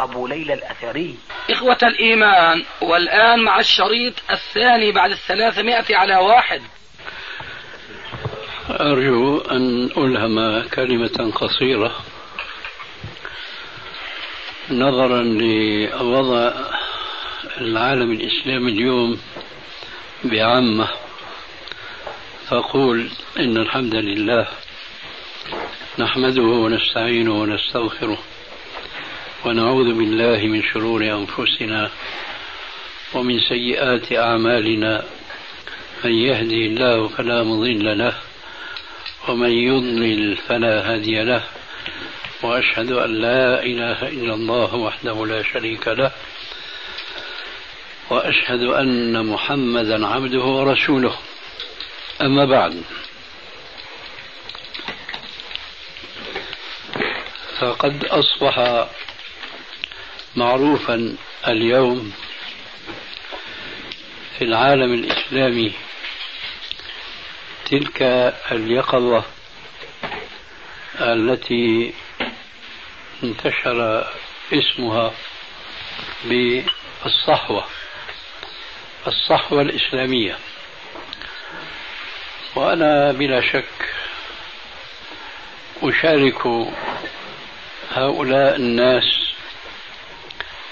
أبو ليلى الأثري. إخوة الإيمان والآن مع الشريط الثاني بعد الثلاثمائة على واحد. أرجو أن ألهم كلمة قصيرة. نظرا لوضع العالم الإسلامي اليوم بعامة. فأقول إن الحمد لله نحمده ونستعينه ونستغفره. ونعوذ بالله من شرور أنفسنا ومن سيئات أعمالنا. من يهدي الله فلا مضل له ومن يضلل فلا هادي له. وأشهد أن لا إله إلا الله وحده لا شريك له. وأشهد أن محمدا عبده ورسوله. أما بعد فقد أصبح معروفا اليوم في العالم الإسلامي تلك اليقظة التي انتشر اسمها بالصحوة الصحوة الإسلامية. وأنا بلا شك أشارك هؤلاء الناس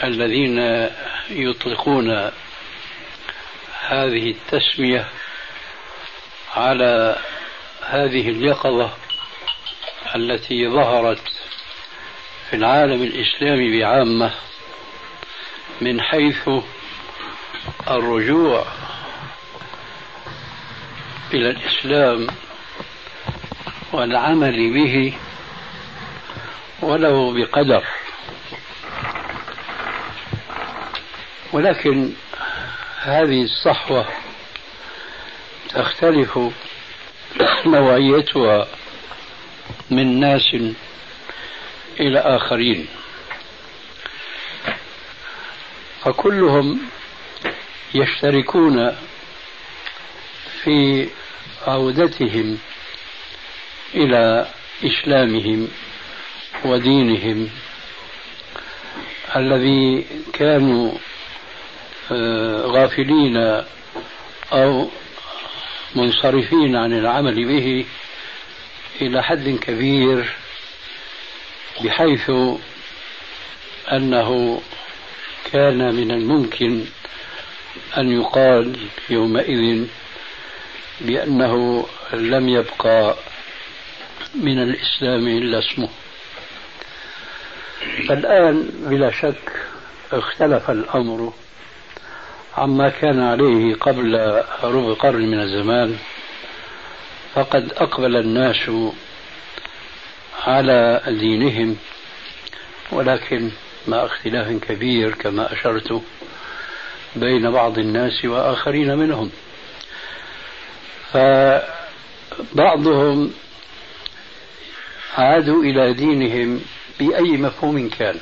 الذين يطلقون هذه التسمية على هذه اليقظة التي ظهرت في العالم الإسلامي بعامة من حيث الرجوع إلى الإسلام والعمل به ولو بقدر. ولكن هذه الصحوة تختلف نوعيتها من ناس إلى آخرين. فكلهم يشتركون في عودتهم إلى إسلامهم ودينهم الذي كانوا غافلين أو منصرفين عن العمل به إلى حد كبير بحيث أنه كان من الممكن أن يقال يومئذ بأنه لم يبقى من الإسلام إلا اسمه. فالآن بلا شك اختلف الأمر عما كان عليه قبل ربع قرن من الزمان فقد أقبل الناس على دينهم ولكن مع اختلاف كبير كما أشرت بين بعض الناس وآخرين منهم. فبعضهم عادوا إلى دينهم بأي مفهوم كان.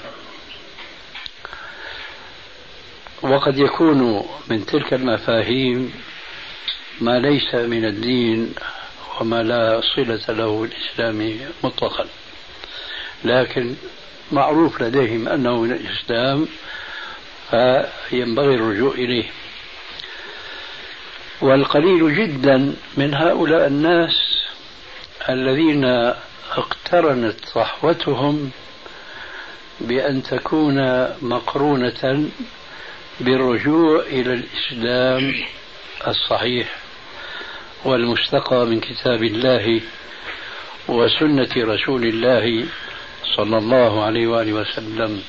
وقد يكون من تلك المفاهيم ما ليس من الدين وما لا صلة له بالإسلام مطلقا. لكن معروف لديهم أنه من الإسلام فينبغي الرجوع إليه. والقليل جدا من هؤلاء الناس الذين اقترنت صحوتهم بأن تكون مقرونة بالرجوع إلى الإسلام الصحيح والمستقى من كتاب الله وسنة رسول الله صلى الله عليه وآله وسلم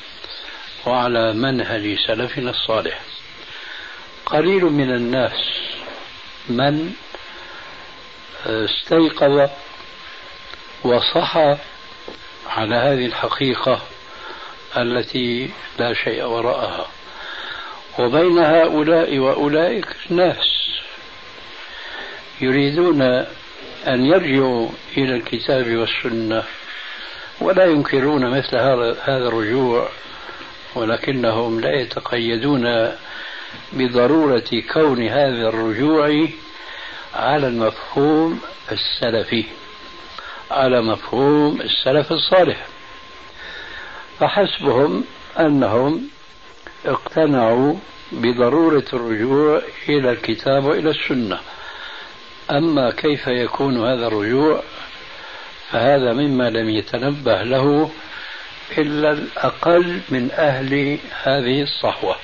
وعلى منهج سلفنا الصالح. قليل من الناس من استيقظ وصحى على هذه الحقيقة التي لا شيء وراءها. وبين هؤلاء وأولئك ناس يريدون أن يرجعوا إلى الكتاب والسنة ولا ينكرون مثل هذا الرجوع ولكنهم لا يتقيدون بضرورة كون هذا الرجوع على المفهوم السلفي على مفهوم السلف الصالح. فحسبهم أنهم اقتنعوا بضرورة الرجوع إلى الكتاب وإلى السنة. أما كيف يكون هذا الرجوع فهذا مما لم يتنبه له إلا الأقل من أهل هذه الصحوة.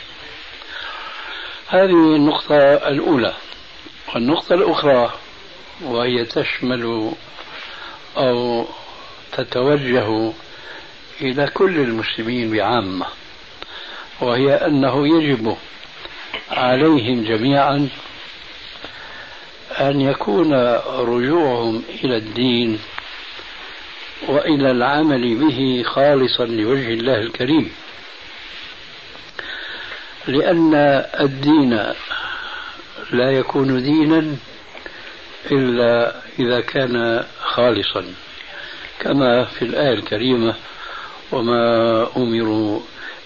هذه النقطة الأولى. والنقطة الأخرى وهي تشمل أو تتوجه إلى كل المسلمين بعامة. وهي أنه يجب عليهم جميعا أن يكون رجوعهم إلى الدين وإلى العمل به خالصا لوجه الله الكريم. لأن الدين لا يكون دينا إلا إذا كان خالصا كما في الآية الكريمة وما أمروا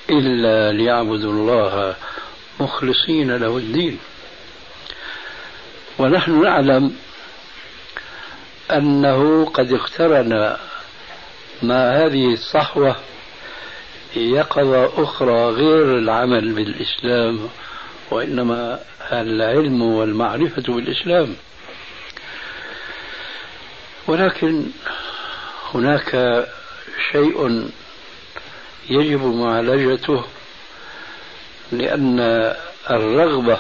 إلا ليعبدوا الله مخلصين له الدين. ونحن نعلم أنه قد اقترن مع هذه الصحوة يقظة أخرى غير العمل بالإسلام وإنما العلم والمعرفة بالإسلام. ولكن هناك شيء يجب معالجته لأن الرغبة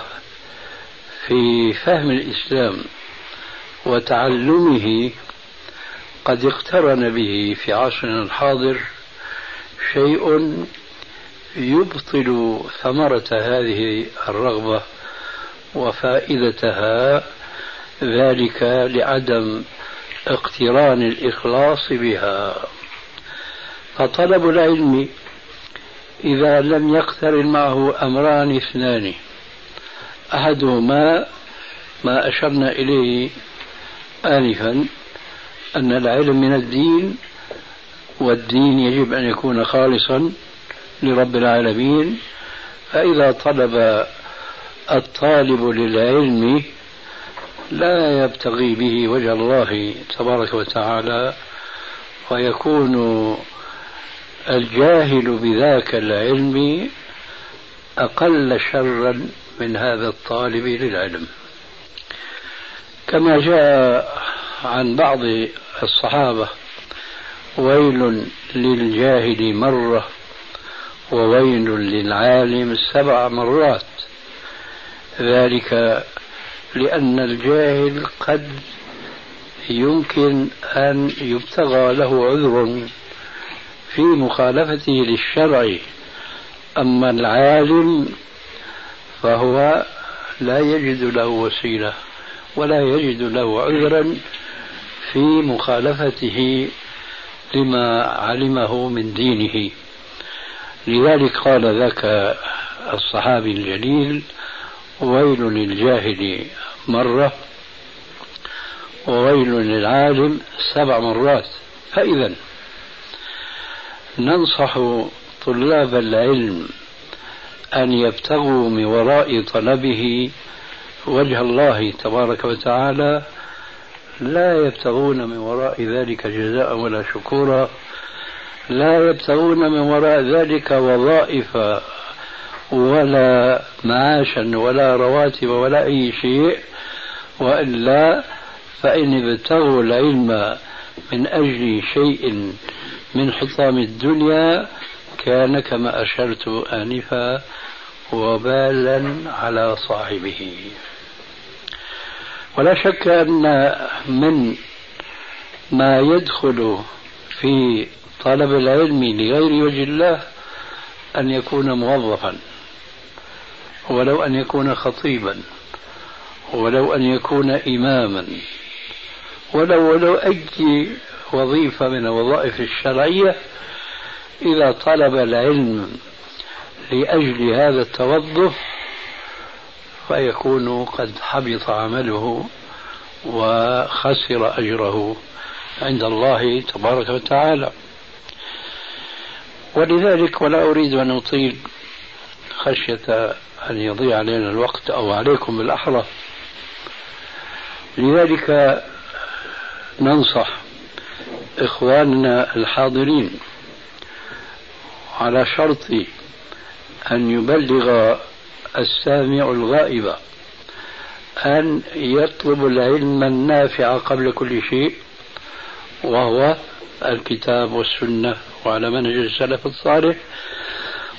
في فهم الإسلام وتعلمه قد اقترن به في عصرنا الحاضر شيء يبطل ثمرة هذه الرغبة وفائدتها ذلك لعدم اقتران الإخلاص بها. فطلب العلم إذا لم يقترن معه أمران اثنان. أحدهما ما أشرنا إليه آنفا أن العلم من الدين والدين يجب أن يكون خالصا لرب العالمين. فإذا طلب الطالب للعلم لا يبتغي به وجه الله تبارك وتعالى ويكون الجاهل بذاك العلم أقل شرا من هذا الطالب للعلم. كما جاء عن بعض الصحابة ويل للجاهل مرة وويل للعالم سبع مرات. ذلك لأن الجاهل قد يمكن أن يبتغى له عذر في مخالفته للشرع. أما العالم فهو لا يجد له وسيلة ولا يجد له عذرا في مخالفته لما علمه من دينه. لذلك قال ذاك الصحابي الجليل ويل للجاهل مرة وويل للعالم سبع مرات فإذا ننصح طلاب العلم أن يبتغوا من وراء طلبه وجه الله تبارك وتعالى. لا يبتغون من وراء ذلك جزاء ولا شكورا. لا يبتغون من وراء ذلك وظائف ولا معاشا ولا رواتب ولا أي شيء. وإلا فإن ابتغوا العلم من أجل شيء من حطام الدنيا كان كما أشرت آنفا وبالا على صاحبه. ولا شك أن من ما يدخل في طلب العلم لغير وجه الله أن يكون موظفا ولو أن يكون خطيبا ولو أن يكون إماما ولو ولو أي وظيفة من الوظائف الشرعية إذا طلب العلم لأجل هذا التوظف فيكون قد حبط عمله وخسر أجره عند الله تبارك وتعالى. ولذلك ولا أريد أن أطيل خشية أن يضيع علينا الوقت أو عليكم بالأحرى لذلك ننصح إخواننا الحاضرين على شرط أن يبلغ السامع الغائب أن يطلب العلم النافع قبل كل شيء وهو الكتاب والسنة وعلى منهج السلف الصالح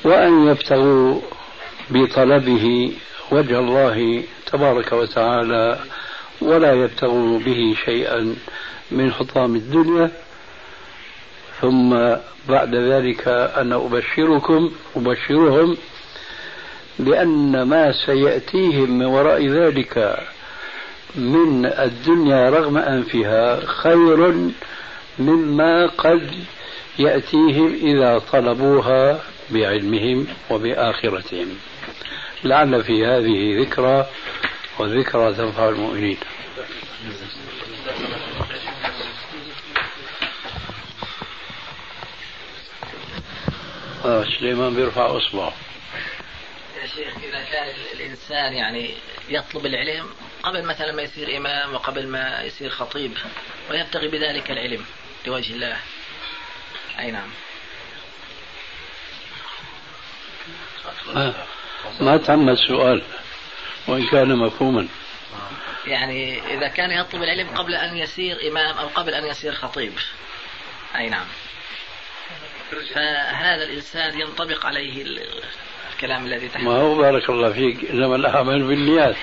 وأن يبتغوا بطلبه وجه الله تبارك وتعالى ولا يبتغوا به شيئا من حطام الدنيا ثم بعد ذلك أنا أبشركم أبشرهم بأن ما سيأتيهم من وراء ذلك من الدنيا رغم أنفها خير مما قد يأتيهم إذا طلبوها بعلمهم وبآخرتهم. لعل في هذه ذكرى والذكرى تنفع المؤمنين. آه سليمان بيرفع إصبعه. يا شيخ إذا كان الإنسان يعني يطلب العلم قبل مثلا ما يصير إمام وقبل ما يصير خطيب ويبتغي بذلك العلم لوجه الله. أي نعم. ما, ما تم السؤال وإن كان مفهوما. يعني إذا كان يطلب العلم قبل أن يصير إمام أو قبل أن يصير خطيب. أي نعم. فهذا الإنسان ينطبق عليه الكلام الذي تحت ما هو بارك الله فيك إنما الأعمال بالنيات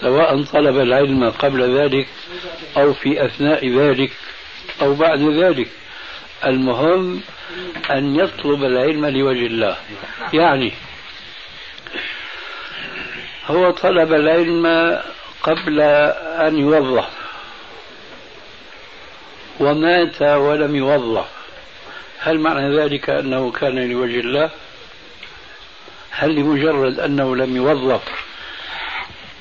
سواء طلب العلم قبل ذلك أو في أثناء ذلك أو بعد ذلك. المهم أن يطلب العلم لوجه الله. يعني هو طلب العلم قبل أن يوظف ومات ولم يوظف هل معنى ذلك أنه كان لوجه الله؟ هل لمجرد أنه لم يوظف؟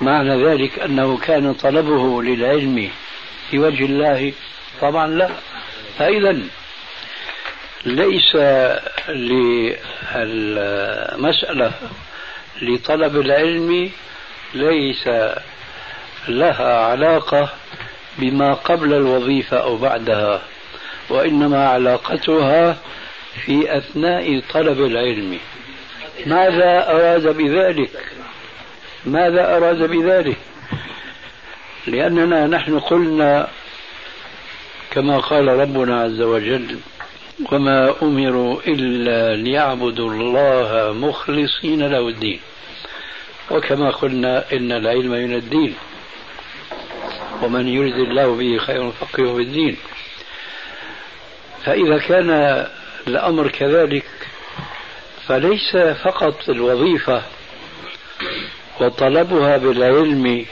معنى ذلك أنه كان طلبه للعلم لوجه الله؟ طبعا لا. فإذا ليس للمسألة لطلب العلم ليس لها علاقة بما قبل الوظيفة أو بعدها. وإنما علاقتها في أثناء طلب العلم. ماذا أراد بذلك؟ ماذا أراد بذلك؟ لأننا نحن قلنا كما قال ربنا عز وجل وما أمروا إلا ليعبدوا الله مخلصين له الدين وكما قلنا إن العلم من الدين ومن يرد الله به خيرا فقهه في الدين فإذا كان الأمر كذلك فليس فقط الوظيفة وطلبها بالعلم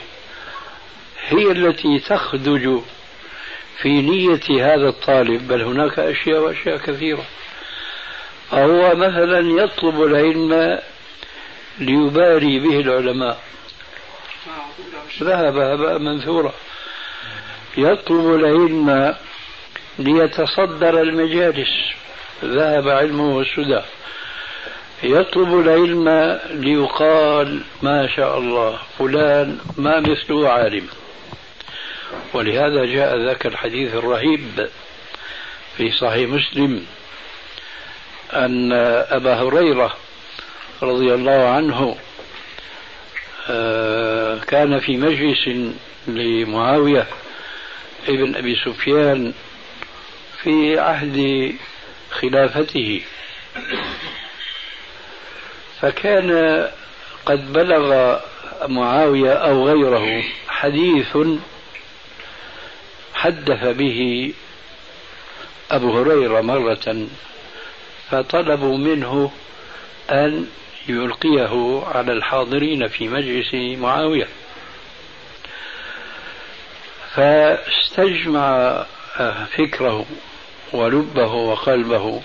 هي التي تخدج في نية هذا الطالب بل هناك أشياء وأشياء كثيرة. فهو مثلا يطلب العلم ليباري به العلماء. ذهب هباء منثورا. يطلب العلم ليتصدر المجالس. ذهب علمه السدى. يطلب العلم ليقال ما شاء الله فلان ما مثله عالم. ولهذا جاء ذاك الحديث الرهيب في صحيح مسلم أن أبا هريرة رضي الله عنه آه، كان في مجلس لمعاوية ابن أبي سفيان في عهد خلافته. فكان قد بلغ معاوية أو غيره حديث حدث به أبو هريرة مرة فطلبوا منه أن يلقيه على الحاضرين في مجلس معاوية. فاستجمع فكره ولبه وقلبه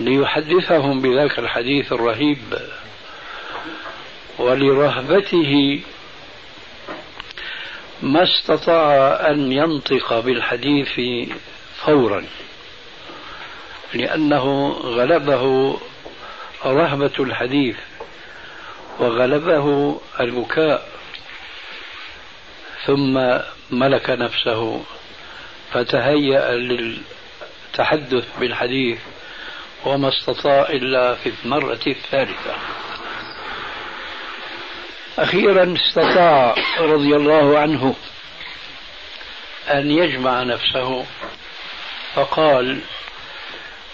ليحدثهم بذاك الحديث الرهيب ولرهبته ما استطاع أن ينطق بالحديث فورا لأنه غلبه رهبة الحديث وغلبه البكاء ثم ملك نفسه. فتهيأ للتحدث بالحديث وما استطاع إلا في المرة الثالثة. أخيرا استطاع رضي الله عنه أن يجمع نفسه فقال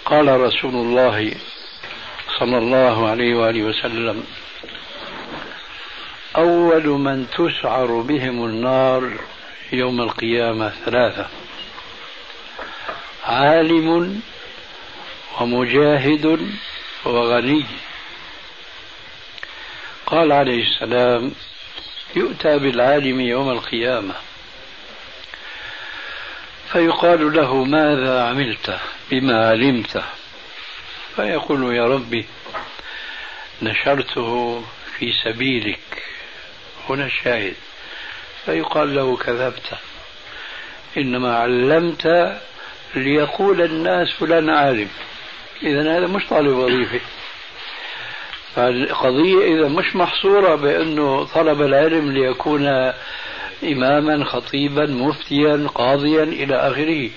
قال رسول الله صلى الله عليه وآله وسلم أول من تسعر بهم النار يوم القيامة ثلاثة. عالم ومجاهد وغني. قال عليه السلام يؤتى بالعالم يوم القيامة. فيقال له ماذا عملت؟ بما علمت؟ فيقول يا ربي نشرته في سبيلك. هنا الشاهد. فيقال له كذبت. إنما علمت ليقول الناس فلان عالم. إذا هذا مش طالب وظيفة. فالقضية إذا مش محصورة بأنه طلب العلم ليكون إماما خطيبا مفتيا قاضيا إلى آخره.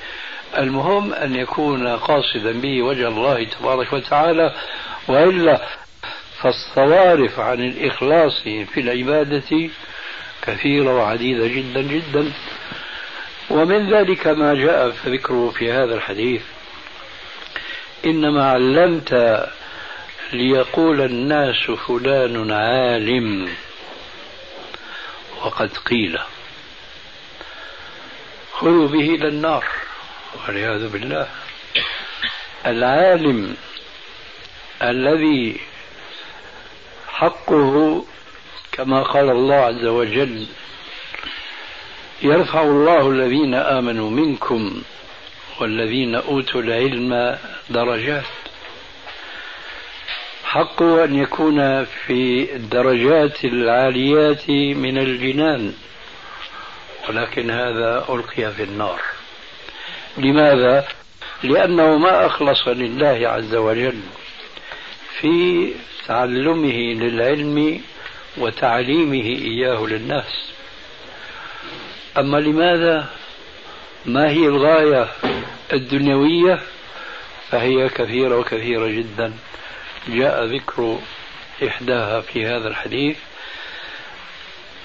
المهم أن يكون قاصدا به وجه الله تبارك وتعالى. وإلا فالصوارف عن الإخلاص في العبادة كثيرة وعديدة جدا جدا. ومن ذلك ما جاء ذكره في هذا الحديث. إنما علمت ليقول الناس فلان عالم. وقد قيل خذوا به إلى النار. والعياذ بالله. العالم الذي حقه كما قال الله عز وجل يرفع الله الذين آمنوا منكم والذين أوتوا العلم درجات. حقه أن يكون في الدرجات العاليات من الجنان ولكن هذا ألقي في النار. لماذا؟ لأنه ما أخلص لله عز وجل في تعلمه للعلم وتعليمه إياه للناس. أما لماذا ما هي الغاية الدنيوية؟ فهي كثيرة وكثيرة جدا. جاء ذكر إحداها في هذا الحديث.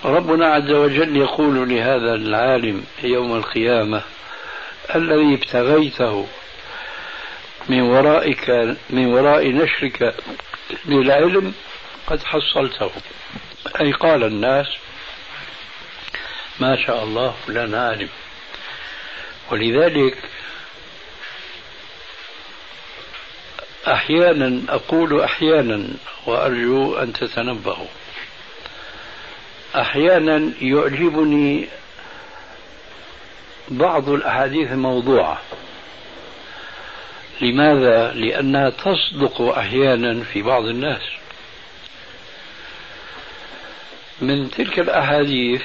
ربنا عز وجل يقول لهذا العالم يوم القيامة الذي ابتغيته من ورائك من وراء نشرك للعلم قد حصلته. أي قال الناس ما شاء الله فلان عالم ولذلك أحيانا أقول أحيانا وأرجو أن تتنبهوا. أحيانا يعجبني بعض الأحاديث الموضوعة لماذا؟ لأنها تصدق أحيانا في بعض الناس. من تلك الأحاديث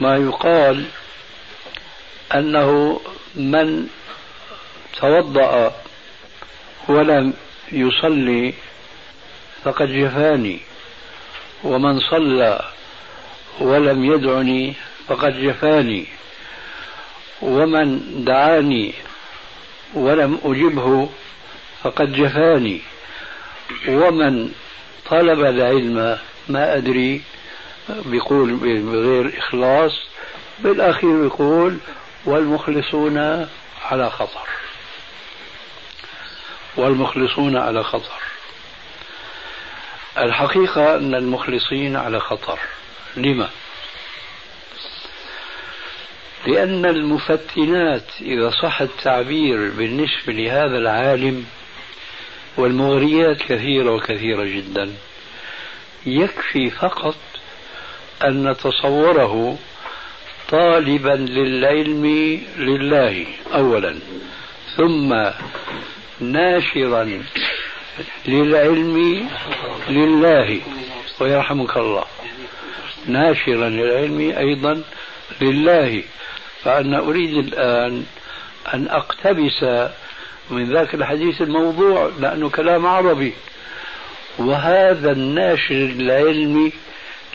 ما يقال أنه من توضأ ولم يصلي فقد جفاني ومن صلى ولم يدعني فقد جفاني ومن دعاني ولم أجبه فقد جفاني ومن طلب العلم ما أدري بيقول بغير إخلاص بالأخير يقول والمخلصون على خطر. والمخلصون على خطر. الحقيقة أن المخلصين على خطر. لما؟ لأن المفتنات إذا صح التعبير بالنسبة لهذا العالم والمغريات كثيرة وكثيرة جدا يكفي فقط أن نتصوره طالبا للعلم لله أولا. ثم ناشرا للعلم لله ويرحمك الله. ناشرا للعلم أيضا لله. فأنا أريد الآن أن أقتبس من ذاك الحديث الموضوع لأنه كلام عربي. وهذا الناشر العلمي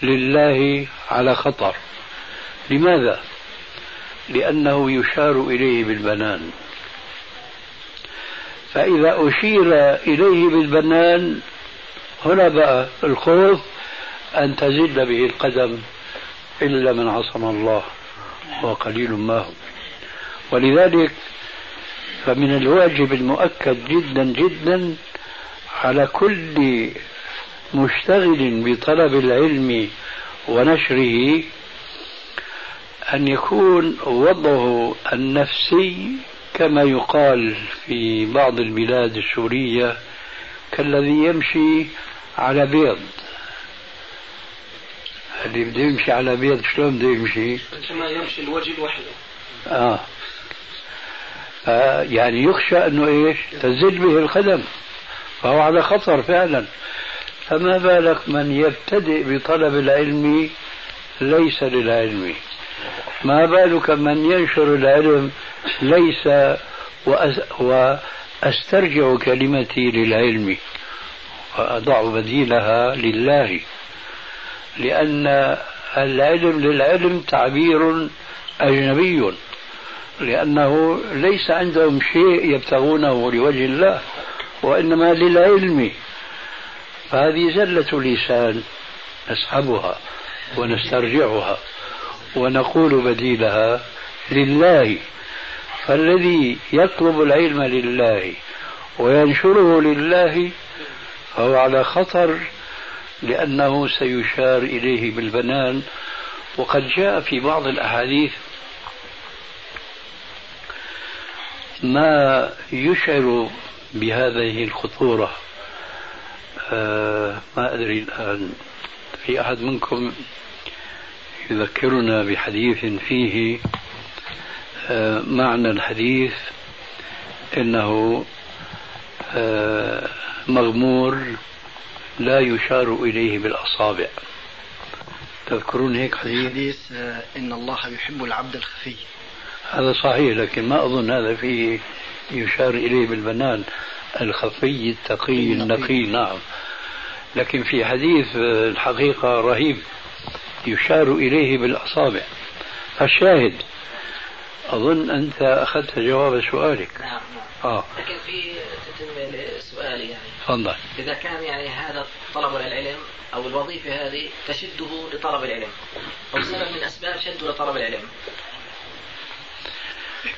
لله على خطر. لماذا؟ لأنه يشار إليه بالبنان. فإذا أشير إليه بالبنان هنا بقى الخوف أن تزل به القدم إلا من عصم الله وقليل ما هم ولذلك فمن الواجب المؤكد جدا جدا على كل مشتغل بطلب العلم ونشره أن يكون وضعه النفسي كما يقال في بعض البلاد السورية كالذي يمشي على بيض اللي بده يمشي على بيض شلون بده يمشي؟ كما يمشي الوجه لوحده آه. آه يعني يخشى أنه إيش؟ تزل به القدم فهو على خطر فعلا فما بالك من يبتدئ بطلب العلم ليس للعلم. ما بالك من ينشر العلم ليس وأسترجع كلمتي للعلم. وأضع بديلها لله. لأن العلم للعلم تعبير أجنبي. لأنه ليس عندهم شيء يبتغونه لوجه الله وإنما للعلم. فهذه زلة لسان نسحبها ونسترجعها ونقول بديلها لله فالذي يطلب العلم لله وينشره لله فهو على خطر لأنه سيشار إليه بالبنان. وقد جاء في بعض الأحاديث ما يشعر بهذه الخطورة. آه ما أدري الآن في أحد منكم يذكرنا بحديث فيه آه معنى الحديث إنه آه مغمور لا يشار إليه بالأصابع. تذكرون هيك حديث؟ حديث آه، إن الله يحب العبد الخفي. هذا صحيح لكن ما أظن هذا فيه يشار إليه بالبنان. الخفي التقي النقي. نعم. لكن في حديث آه، الحقيقة رهيب يشار إليه بالأصابع. فالشاهد أظن أنت أخذت جواب سؤالك. نعم. نعم آه. لكن في تتم سؤالي يعني. تفضل. إذا كان يعني هذا طلب العلم أو الوظيفة هذه تشده لطلب العلم أو سبب من أسباب شده لطلب العلم.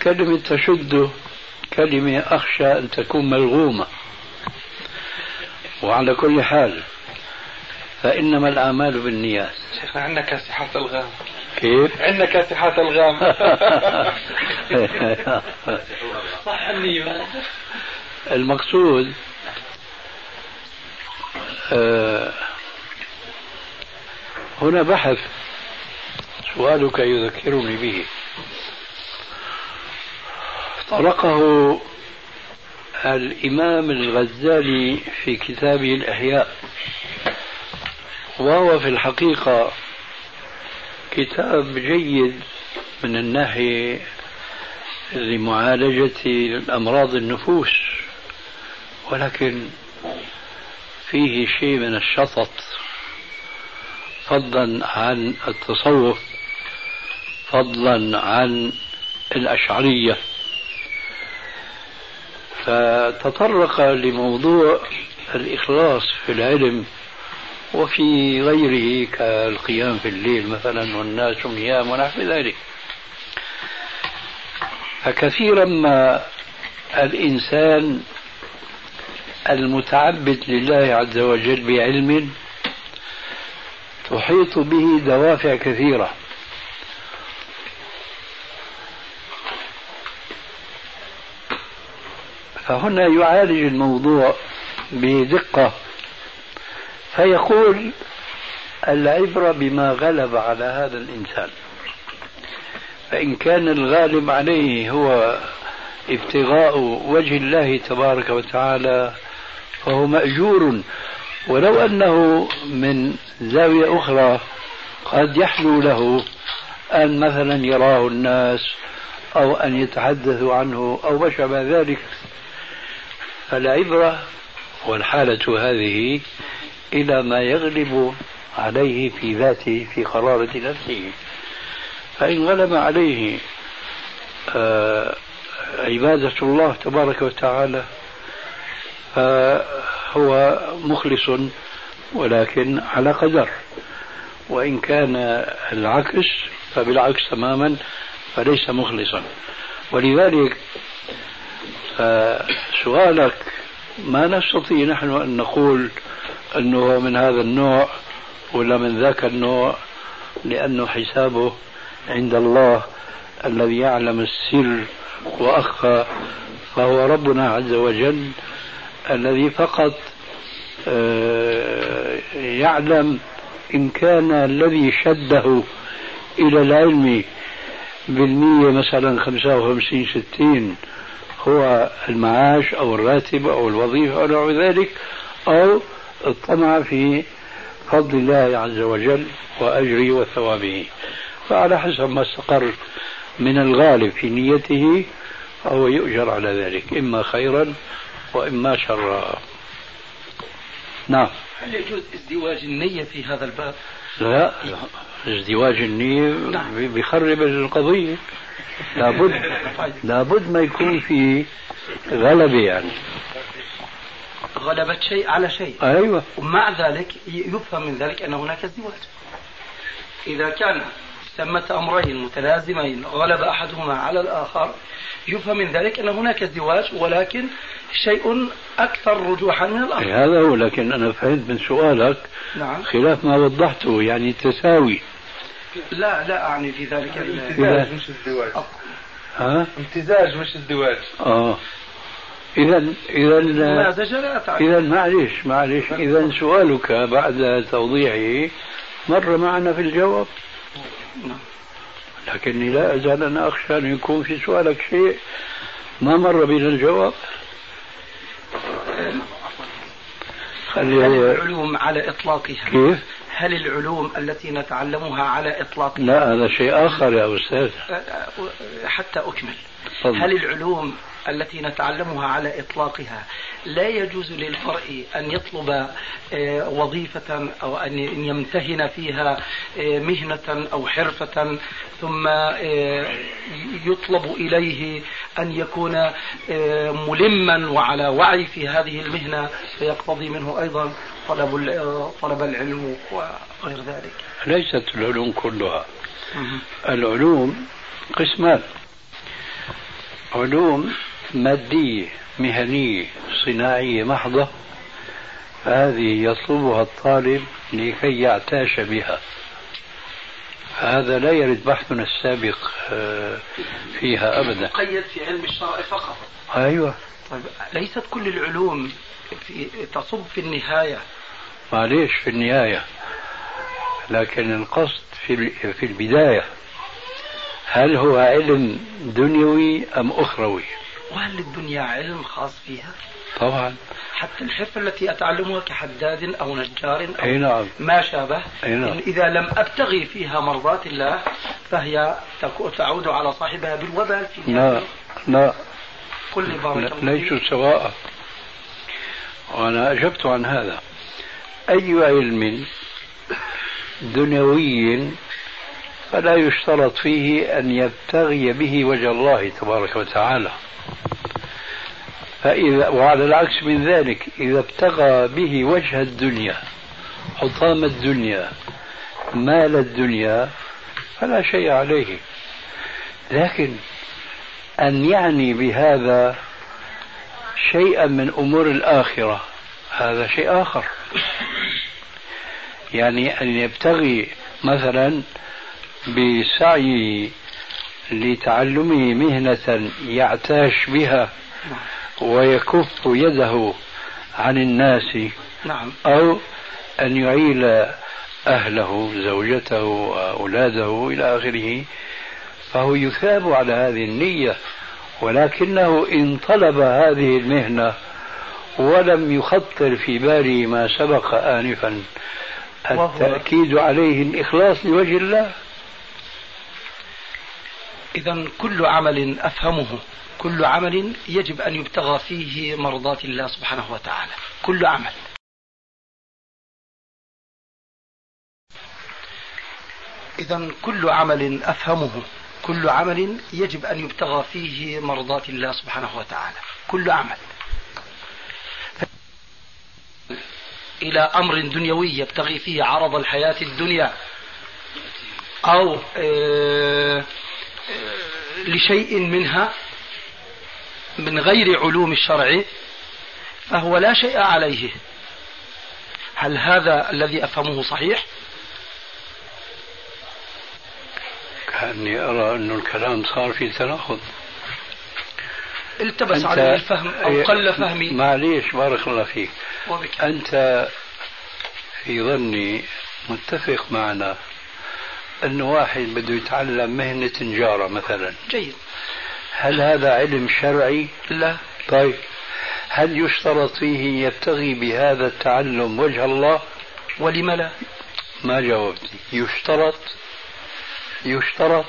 كلمة تشد كلمة أخشى أن تكون ملغومة. وعلى كل حال فإنما الأعمال بالنيات. شيخنا عندنا كاسحات الغام. كيف؟ عندنا كاسحات الغام. صح النية المقصود آه هنا بحث سؤالك يذكرني به. طرقه الإمام الغزالي في كتابه الإحياء وهو في الحقيقة كتاب جيد من الناحية لمعالجة أمراض النفوس ولكن فيه شيء من الشطط فضلا عن التصوف فضلا عن الأشعرية. فتطرق لموضوع الإخلاص في العلم وفي غيره كالقيام في الليل مثلا والناس نيام ونحو ذلك. فكثيرا ما الإنسان المتعبد لله عز وجل بعلم تحيط به دوافع كثيرة. فهنا يعالج الموضوع بدقة. فيقول العبرة بما غلب على هذا الإنسان. فإن كان الغالب عليه هو ابتغاء وجه الله تبارك وتعالى فهو مأجور. ولو أنه من زاوية أخرى قد يحلو له أن مثلا يراه الناس أو أن يتحدثوا عنه أو ما شابه ذلك. فالعبرة والحالة هذه إلى ما يغلب عليه في ذاته في قرارة نفسه. فإن غلب عليه آه، عبادة الله تبارك وتعالى فهو مخلص ولكن على قدر. وإن كان العكس فبالعكس تماما فليس مخلصا. ولذلك سؤالك ما نستطيع نحن أن نقول أنه من هذا النوع ولا من ذاك النوع لأنه حسابه عند الله الذي يعلم السر وأخفى فهو ربنا عز وجل الذي فقط آه، يعلم إن كان الذي شده إلى العلم بالمية مثلا خمسة وخمسين ستين هو المعاش أو الراتب أو الوظيفة أو نحو ذلك أو الطمع في فضل الله عز وجل وأجره وثوابه فعلى حسب ما استقر من الغالب في نيته فهو يؤجر على ذلك إما خيرا وإما شرا نعم هل يجوز ازدواج النية في هذا الباب؟ لا ازدواج النية نعم. بيخرب القضية لابد لابد ما يكون في غلبة يعني. غلبة شيء على شيء. أيوة. ومع ذلك يفهم من ذلك أن هناك ازدواج. إذا كان ثمة أمرين متلازمين غلب أحدهما على الآخر يفهم من ذلك أن هناك ازدواج ولكن شيء أكثر رجوحا من الآخر. هذا هو لكن أنا فهمت من سؤالك نعم. خلاف ما وضحته يعني تساوي. لا لا أعني في ذلك امتزاج مش ازدواج ها؟ امتزاج مش ازدواج آه. إذا إذا إذا معلش معلش إذا سؤالك بعد توضيحه مر معنا في الجواب؟ نعم. لكني لا أزال أنا أخشى أن يكون في سؤالك شيء. ما مر بنا الجواب؟ هل العلوم على إطلاقها. كيف؟ هل العلوم التي نتعلمها على اطلاقها لا هذا شيء آخر يا أستاذ. حتى أكمل. هل العلوم التي نتعلمها على إطلاقها لا يجوز للمرء أن يطلب آه، وظيفة أو أن يمتهن فيها آه، مهنة أو حرفة ثم آه، يطلب إليه أن يكون ملما وعلى وعي في هذه المهنة فيقتضي منه أيضا طلب طلب العلم وغير ذلك. ليست العلوم كلها. العلوم قسمان. علوم مادية مهنية صناعية محضة. هذه يطلبها الطالب لكي يعتاش بها. هذا لا يرد بحثنا السابق آه، فيها أبدا. مقيد في علم الشرع فقط. أيوة. طيب ليست كل العلوم في تصب في النهاية؟ معليش في النهاية. لكن القصد في في البداية. هل هو علم دنيوي أم أخروي؟ وهل للدنيا علم خاص فيها؟ طبعا. حتى الحرفة التي أتعلمها كحداد أو نجار أو أي نعم. ما شابه أي نعم. إذا لم أبتغي فيها مرضات الله فهي تعود على صاحبها بالوبال في لا لا. كل بارك ليسوا سواء. وأنا أجبت عن هذا. أي علم دنيوي فلا يشترط فيه أن يبتغي به وجه الله تبارك وتعالى. فإذا وعلى العكس من ذلك إذا ابتغى به وجه الدنيا حطام الدنيا مال الدنيا فلا شيء عليه. لكن أن يعني بهذا شيئا من أمور الآخرة هذا شيء آخر. يعني أن يبتغي مثلا بسعيه لتعلمه مهنة يعتاش بها ويكف يده عن الناس نعم. أو أن يعيل أهله زوجته أولاده إلى آخره فهو يثاب على هذه النية ولكنه إن طلب هذه المهنة ولم يخطر في باله ما سبق آنفا التأكيد عليه الإخلاص لوجه الله إذا كل عمل أفهمه كل عمل يجب أن يبتغى فيه مرضات الله سبحانه وتعالى. كل عمل. إذا كل عمل أفهمه كل عمل يجب أن يبتغى فيه مرضات الله سبحانه وتعالى. كل عمل. إلى أمر دنيوي يبتغي فيه عرض الحياة الدنيا. أو آه، لشيء منها من غير علوم الشرع فهو لا شيء عليه. هل هذا الذي أفهمه صحيح؟ كأني أرى أن الكلام صار في تناقض. التبس عليه الفهم أو قل فهمي. معليش بارك الله فيك. وبك. أنت في ظني متفق معنا. أن واحد بده يتعلم مهنة نجارة مثلا جيد هل هذا علم شرعي؟ لا طيب هل يشترط فيه يبتغي بهذا التعلم وجه الله؟ ولم لا؟ ما جاوبتني يشترط يشترط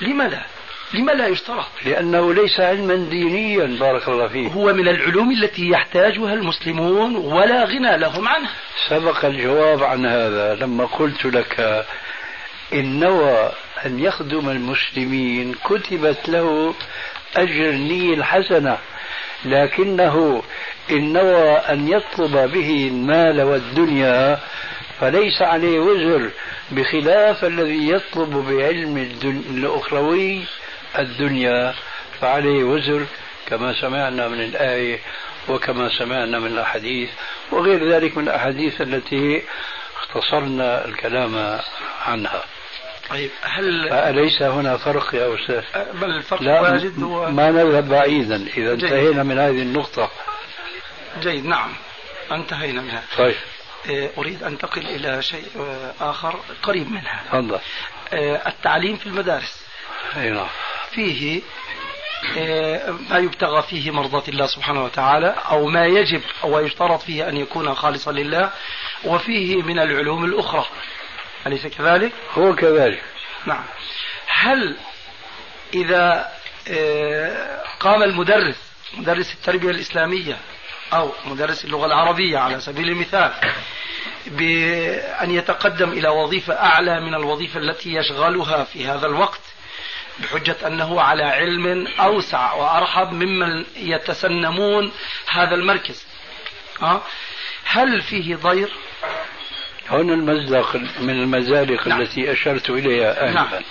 لم لا؟ لم لا يشترط؟ لأنه ليس علما دينيا بارك الله فيك هو من العلوم التي يحتاجها المسلمون ولا غنى لهم عنها سبق الجواب عن هذا لما قلت لك إن نوى أن يخدم المسلمين كتبت له أجر النية الحسنة لكنه إن نوى أن يطلب به المال والدنيا فليس عليه وزر بخلاف الذي يطلب بعلم الأخروي الدنيا فعليه وزر كما سمعنا من الآية وكما سمعنا من الأحاديث وغير ذلك من الأحاديث التي اختصرنا الكلام عنها. طيب هل أليس هنا فرق يا أستاذ؟ بل الفرق لا واجد هو ما نذهب بعيدا. إذا جيد. انتهينا من هذه النقطة. جيد نعم انتهينا منها طيب. أريد أن أنتقل إلى شيء آه، آخر قريب منها تفضل. التعليم في المدارس. أي نعم فيه إيه، ما يبتغى فيه مرضاة الله سبحانه وتعالى أو ما يجب أو يشترط فيه أن يكون خالصا لله وفيه من العلوم الأخرى. أليس كذلك؟ هو كذلك. نعم. هل إذا قام المدرس مدرس التربية الإسلامية أو مدرس اللغة العربية على سبيل المثال بأن يتقدم إلى وظيفة أعلى من الوظيفة التي يشغلها في هذا الوقت بحجة أنه على علم أوسع وأرحب ممن يتسنمون هذا المركز أه؟ هل فيه ضير؟ هنا المزلق من المزالق نعم. التي أشرت إليها آنفا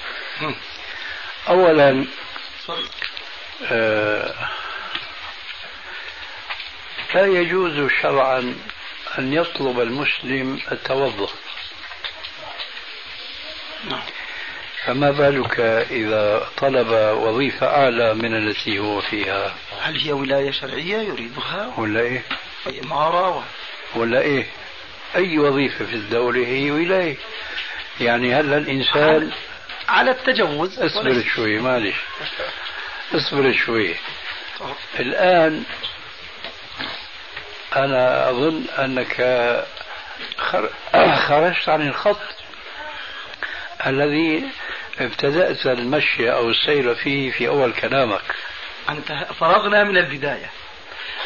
نعم. أولا آه لا يجوز شرعا أن يطلب المسلم التوظف نعم. فما بالك إذا طلب وظيفة أعلى من التي هو فيها؟ هل هي ولاية شرعية يريدها؟ ولا إيه؟ إمارة و... ولا إيه؟ أي وظيفة في الدولة هي ولاية. يعني هل الإنسان على التجوز. اصبر شوي معلش. اصبر شوي. الآن أنا أظن أنك خرجت عن الخط الذي ابتدأت المشي أو السير فيه في أول كلامك. أنت فرغنا من البداية.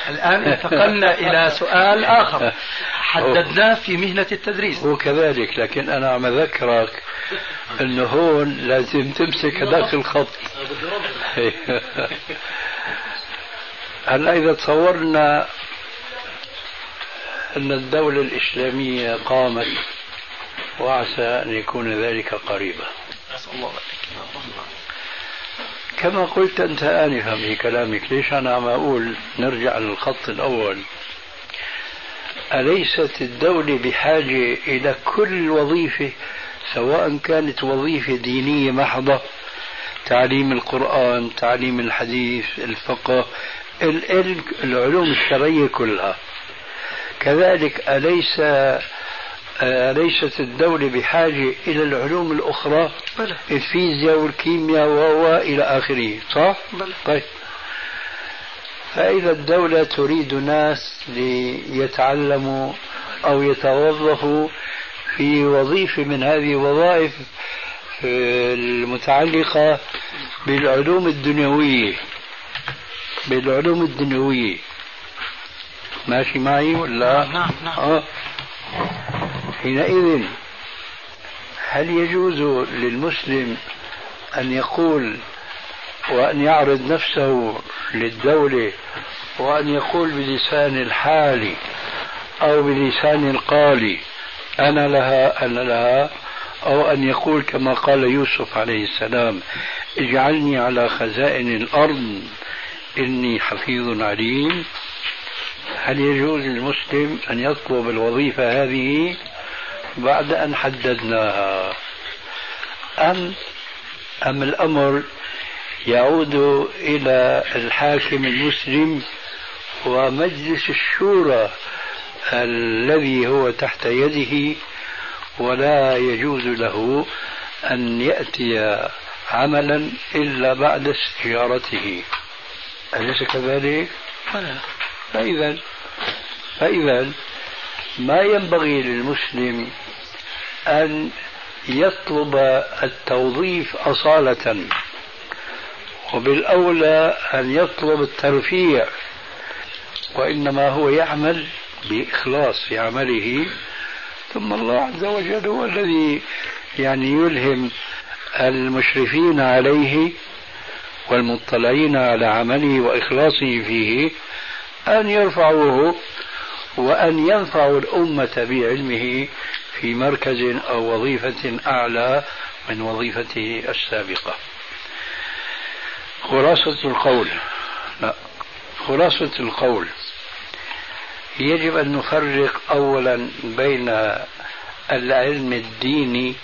الآن انتقلنا إلى سؤال آخر. حددناه في مهنة التدريس. هو كذلك لكن أنا عم أذكرك أنه هون لازم تمسك هذاك الخط. هلا إذا تصورنا أن الدولة الإسلامية قامت وعسى أن يكون ذلك قريبا. كما قلت أنت آنفا في كلامك ليش أنا عم أقول نرجع للخط الأول؟ أليست الدولة بحاجة إلى كل وظيفة سواء كانت وظيفة دينية محضة تعليم القرآن تعليم الحديث الفقه العلوم الشرعية كلها. كذلك أليس أليست الدولة بحاجة إلى العلوم الأخرى بلى. الفيزياء والكيمياء وإلى آخره صح؟ بلى. طيب فإذا الدولة تريد ناس ليتعلموا أو يتوظف في وظيفة من هذه الوظائف المتعلقة بالعلوم الدنيوية بالعلوم الدنيوية ماشي معي ولا نعم نعم, نعم. آه. حينئذ هل يجوز للمسلم أن يقول وأن يعرض نفسه للدولة وأن يقول بلسان الحال أو بلسان القال أنا لها أنا لها أو أن يقول كما قال يوسف عليه السلام اجعلني على خزائن الأرض إني حفيظ عليم. هل يجوز للمسلم أن يطلب الوظيفة هذه؟ بعد أن حددناها. أم أم الأمر يعود إلى الحاكم المسلم ومجلس الشورى الذي هو تحت يده ولا يجوز له أن يأتي عملا إلا بعد استشارته. أليس كذلك؟ فإذا فإذا ما ينبغي للمسلم أن يطلب التوظيف أصالة وبالأولى أن يطلب الترفيع وإنما هو يعمل بإخلاص في عمله. ثم الله عز وجل هو الذي يعني يلهم المشرفين عليه والمطلعين على عمله وإخلاصه فيه أن يرفعوه وأن ينفعوا الأمة بعلمه في مركز أو وظيفة أعلى من وظيفته السابقة. خلاصة القول. لا خلاصة القول. يجب أن نفرق أولا بين العلم الديني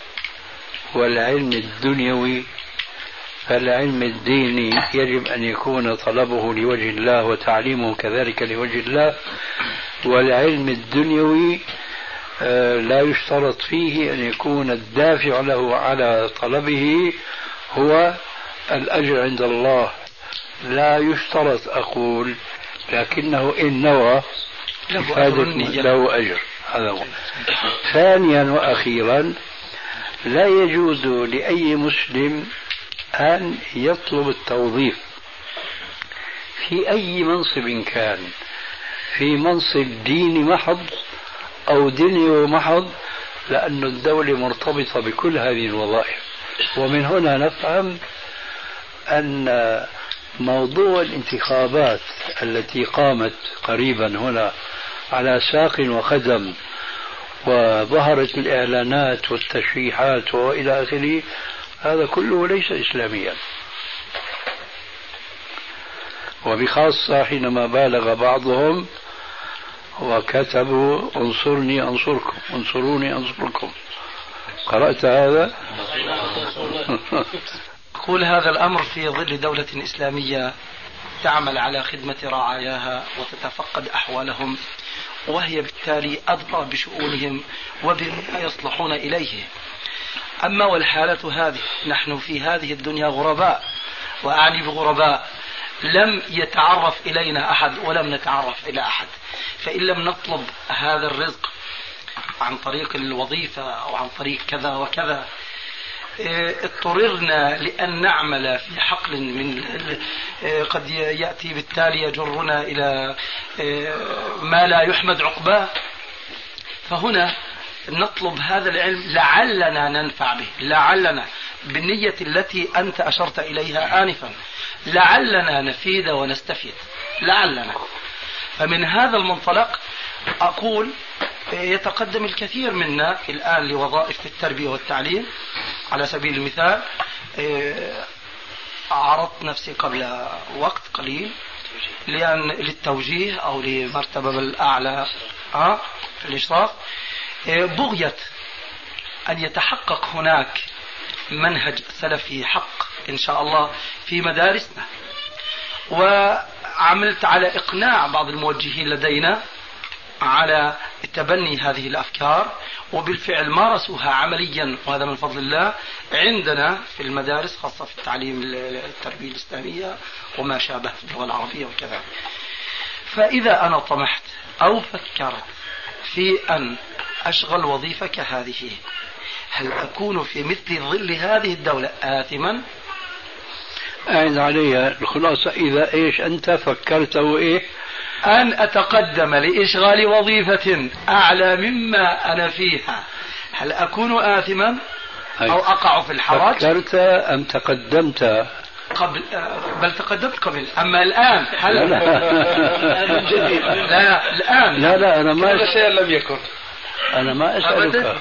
والعلم الدنيوي. فالعلم الديني يجب أن يكون طلبه لوجه الله وتعليمه كذلك لوجه الله. والعلم الدنيوي آه، لا يشترط فيه أن يكون الدافع له على طلبه هو الأجر عند الله. لا يشترط أقول لكنه إن نوى له أجر, له أجر. هذا هو. ثانيا وأخيرا لا يجوز لأي مسلم أن يطلب التوظيف في أي منصب كان. في منصب ديني محض أو دنيا محض لأن الدولة مرتبطة بكل هذه الوظائف. ومن هنا نفهم أن موضوع الانتخابات التي قامت قريبا هنا على ساق وخدم وظهرت الإعلانات والتشريحات وإلى آخره هذا كله ليس إسلاميا. وبخاصة حينما بالغ بعضهم وكتبوا انصرني انصركم انصروني انصركم. قرأت هذا؟ يقول هذا الأمر في ظل دولة إسلامية تعمل على خدمة رعاياها وتتفقد أحوالهم وهي بالتالي أدرى بشؤونهم وبما يصلحون إليه. أما والحالة هذه نحن في هذه الدنيا غرباء وأعني بغرباء. لم يتعرف إلينا أحد ولم نتعرف إلى أحد. فإن لم نطلب هذا الرزق عن طريق الوظيفة أو عن طريق كذا وكذا إيه، اضطررنا لأن نعمل في حقل من إيه، قد يأتي بالتالي يجرنا إلى إيه، ما لا يحمد عقباه. فهنا نطلب هذا العلم لعلنا ننفع به لعلنا بالنية التي أنت أشرت إليها آنفا. لعلنا نفيد ونستفيد. لعلنا. فمن هذا المنطلق أقول يتقدم الكثير منا الآن لوظائف في التربية والتعليم. على سبيل المثال عرضت نفسي قبل وقت قليل لأن للتوجيه أو لمرتبة الأعلى أه الإشراف. بغية أن يتحقق هناك منهج سلفي حق. إن شاء الله في مدارسنا وعملت على إقناع بعض الموجهين لدينا على تبني هذه الأفكار وبالفعل مارسوها عمليا وهذا من فضل الله عندنا في المدارس خاصة في التعليم التربية الإسلامية وما شابه في اللغة العربية وكذا. فإذا أنا طمحت أو فكرت في أن أشغل وظيفة كهذه هل أكون في مثل ظل هذه الدولة آثما أعد عليها الخلاصة. إذا إيش أنت فكرت وإيه أن أتقدم لإشغال وظيفة أعلى مما أنا فيها. هل أكون آثما؟ أو أقع في الحرج فكرت أم تقدمت؟ قبل آه، بل تقدمت قبل. أما الآن هل لا لا. جديد. لا الآن. لا لا أنا ما هذا شيء لم يكن. أنا ما أسألك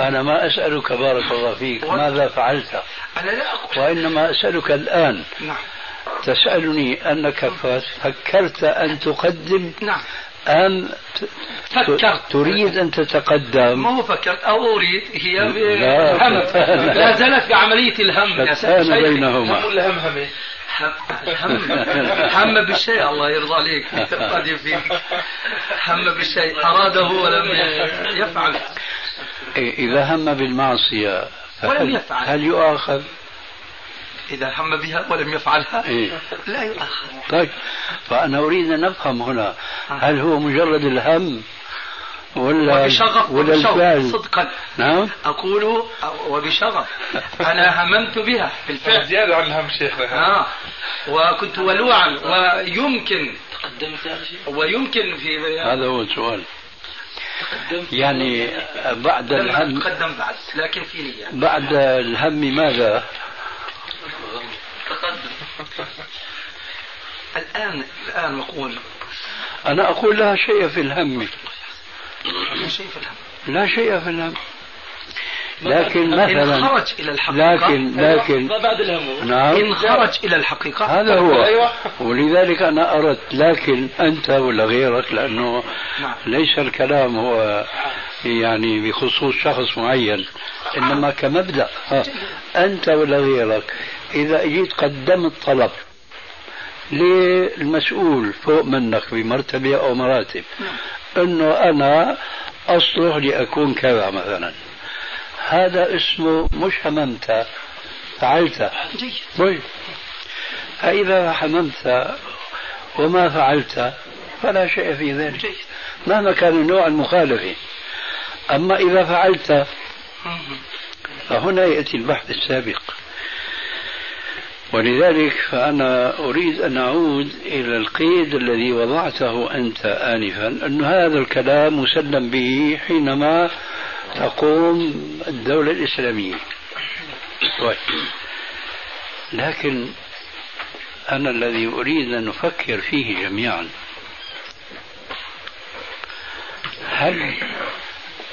أنا ما أسألك بارك الله فيك. ماذا فعلت؟ أنا لا أقول. وإنما أسألك الآن. نعم. تسألني أنك فكرت أن تقدم نعم. أم فكرت. تريد أن تتقدم؟ ما هو فكرت؟ أو أريد. هي لا. هم لا زالت في عملية الهم يا شتان. بينهما. ولا همهمه هم هم هم. بالشيء الله يرضى عليك. هم بالشيء أراده ولم يفعل. إيه، إذا هم بالمعصية ولم يفعل. هل يؤاخذ؟ إذا هم بها ولم يفعلها إيه. لا يؤاخذ. طيب فأنا أريد أن نفهم هنا. هل هو مجرد الهم ولا وبشغف ولا الفعل؟ صدقا. نعم. أقول وبشغف. أنا هممت بها بالفعل. زيادة عن الهم شيخنا آه. وكنت ولوعا ويمكن تقدمت يا شيخ ويمكن في هذا هو السؤال. يعني بعد الهم أتقدم بعد لكن في نية. بعد الهم ماذا؟ الآن الآن نقول أنا أقول لا شيء في الهم. لا شيء في الهم. لا شيء في الهم. لكن إن مثلا خرج إلى الحقيقة. لكن لكن ما بعد نعم. إن خرج إلى الحقيقة. هذا هو. أيوة. ولذلك أنا أردت لكن أنت ولا غيرك لأنه نعم. ليس الكلام هو يعني بخصوص شخص معين إنما كمبدأ. ها. أنت ولا غيرك إذا جيت قدمت طلب للمسؤول فوق منك بمرتبة أو مراتب أنه أنا أصلح لأكون كذا مثلا. هذا اسمه مش هممت. فعلت. طيب. فإذا حممت وما فعلت فلا شيء في ذلك. جيد. مهما كان النوع المخالفة أما إذا فعلت فهنا يأتي البحث السابق. ولذلك فأنا أريد أن أعود إلى القيد الذي وضعته أنت آنفا أن هذا الكلام مسلم به حينما تقوم الدولة الإسلامية. طيب. لكن أنا الذي أريد أن نفكر فيه جميعا هل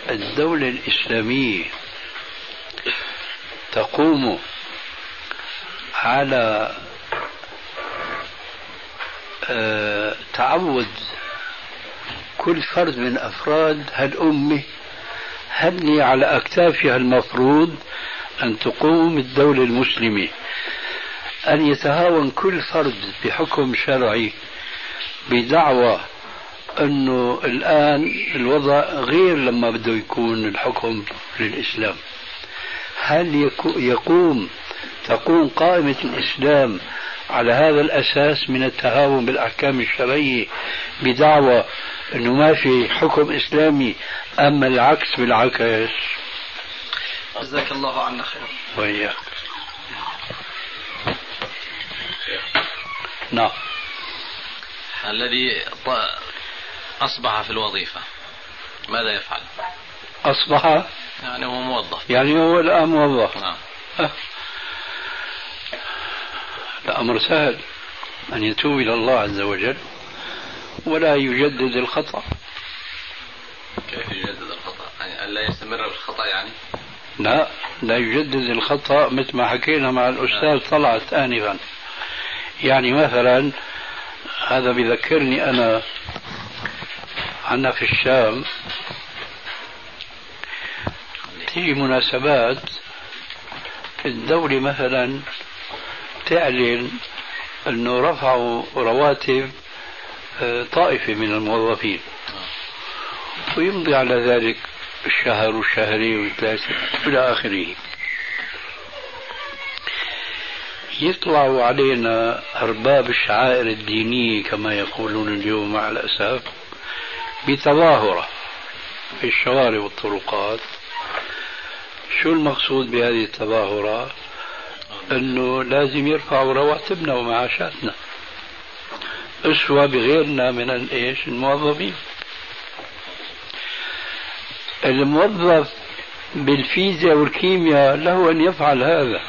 الدولة الإسلامية تقوم على آه، تعود كل فرد من أفراد هالأمة هل هي على أكتافها المفروض أن تقوم الدولة المسلمة. أن يتهاون كل فرد بحكم شرعي بدعوى أنه الآن الوضع غير لما بده يكون الحكم للإسلام. هل يقوم تقوم قائمة الإسلام على هذا الأساس من التهاون بالأحكام الشرعية بدعوى أنه ما في حكم إسلامي أما العكس بالعكس. جزاك الله عنا خير وإياك. نعم. الذي ط- أصبح في الوظيفة ماذا يفعل؟ أصبح؟ يعني هو موظف. يعني هو الآن موظف. نعم. أه. الأمر سهل أن يتوب إلى الله عز وجل ولا يجدد الخطأ كيف يجدد الخطأ؟ يعني ألا يستمر في الخطأ يعني؟ لا لا يجدد الخطأ مثل ما حكينا مع الأستاذ طلعت آنفا يعني مثلا هذا بذكرني أنا عنا في الشام تيجي مناسبات الدولة مثلا تعلن أنه رفعوا رواتب آه، طائفة من الموظفين. ويمضي على ذلك الشهر والشهرين والثلاثة إلى آخره. يطلعوا علينا أرباب الشعائر الدينية كما يقولون اليوم مع الأسف بتظاهرة في الشوارع والطرقات. شو المقصود بهذه التظاهرات انه لازم يرفعوا رواتبنا ومعاشاتنا. اسوى بغيرنا من الايش الموظفين. الموظف بالفيزياء والكيمياء له أن يفعل هذا.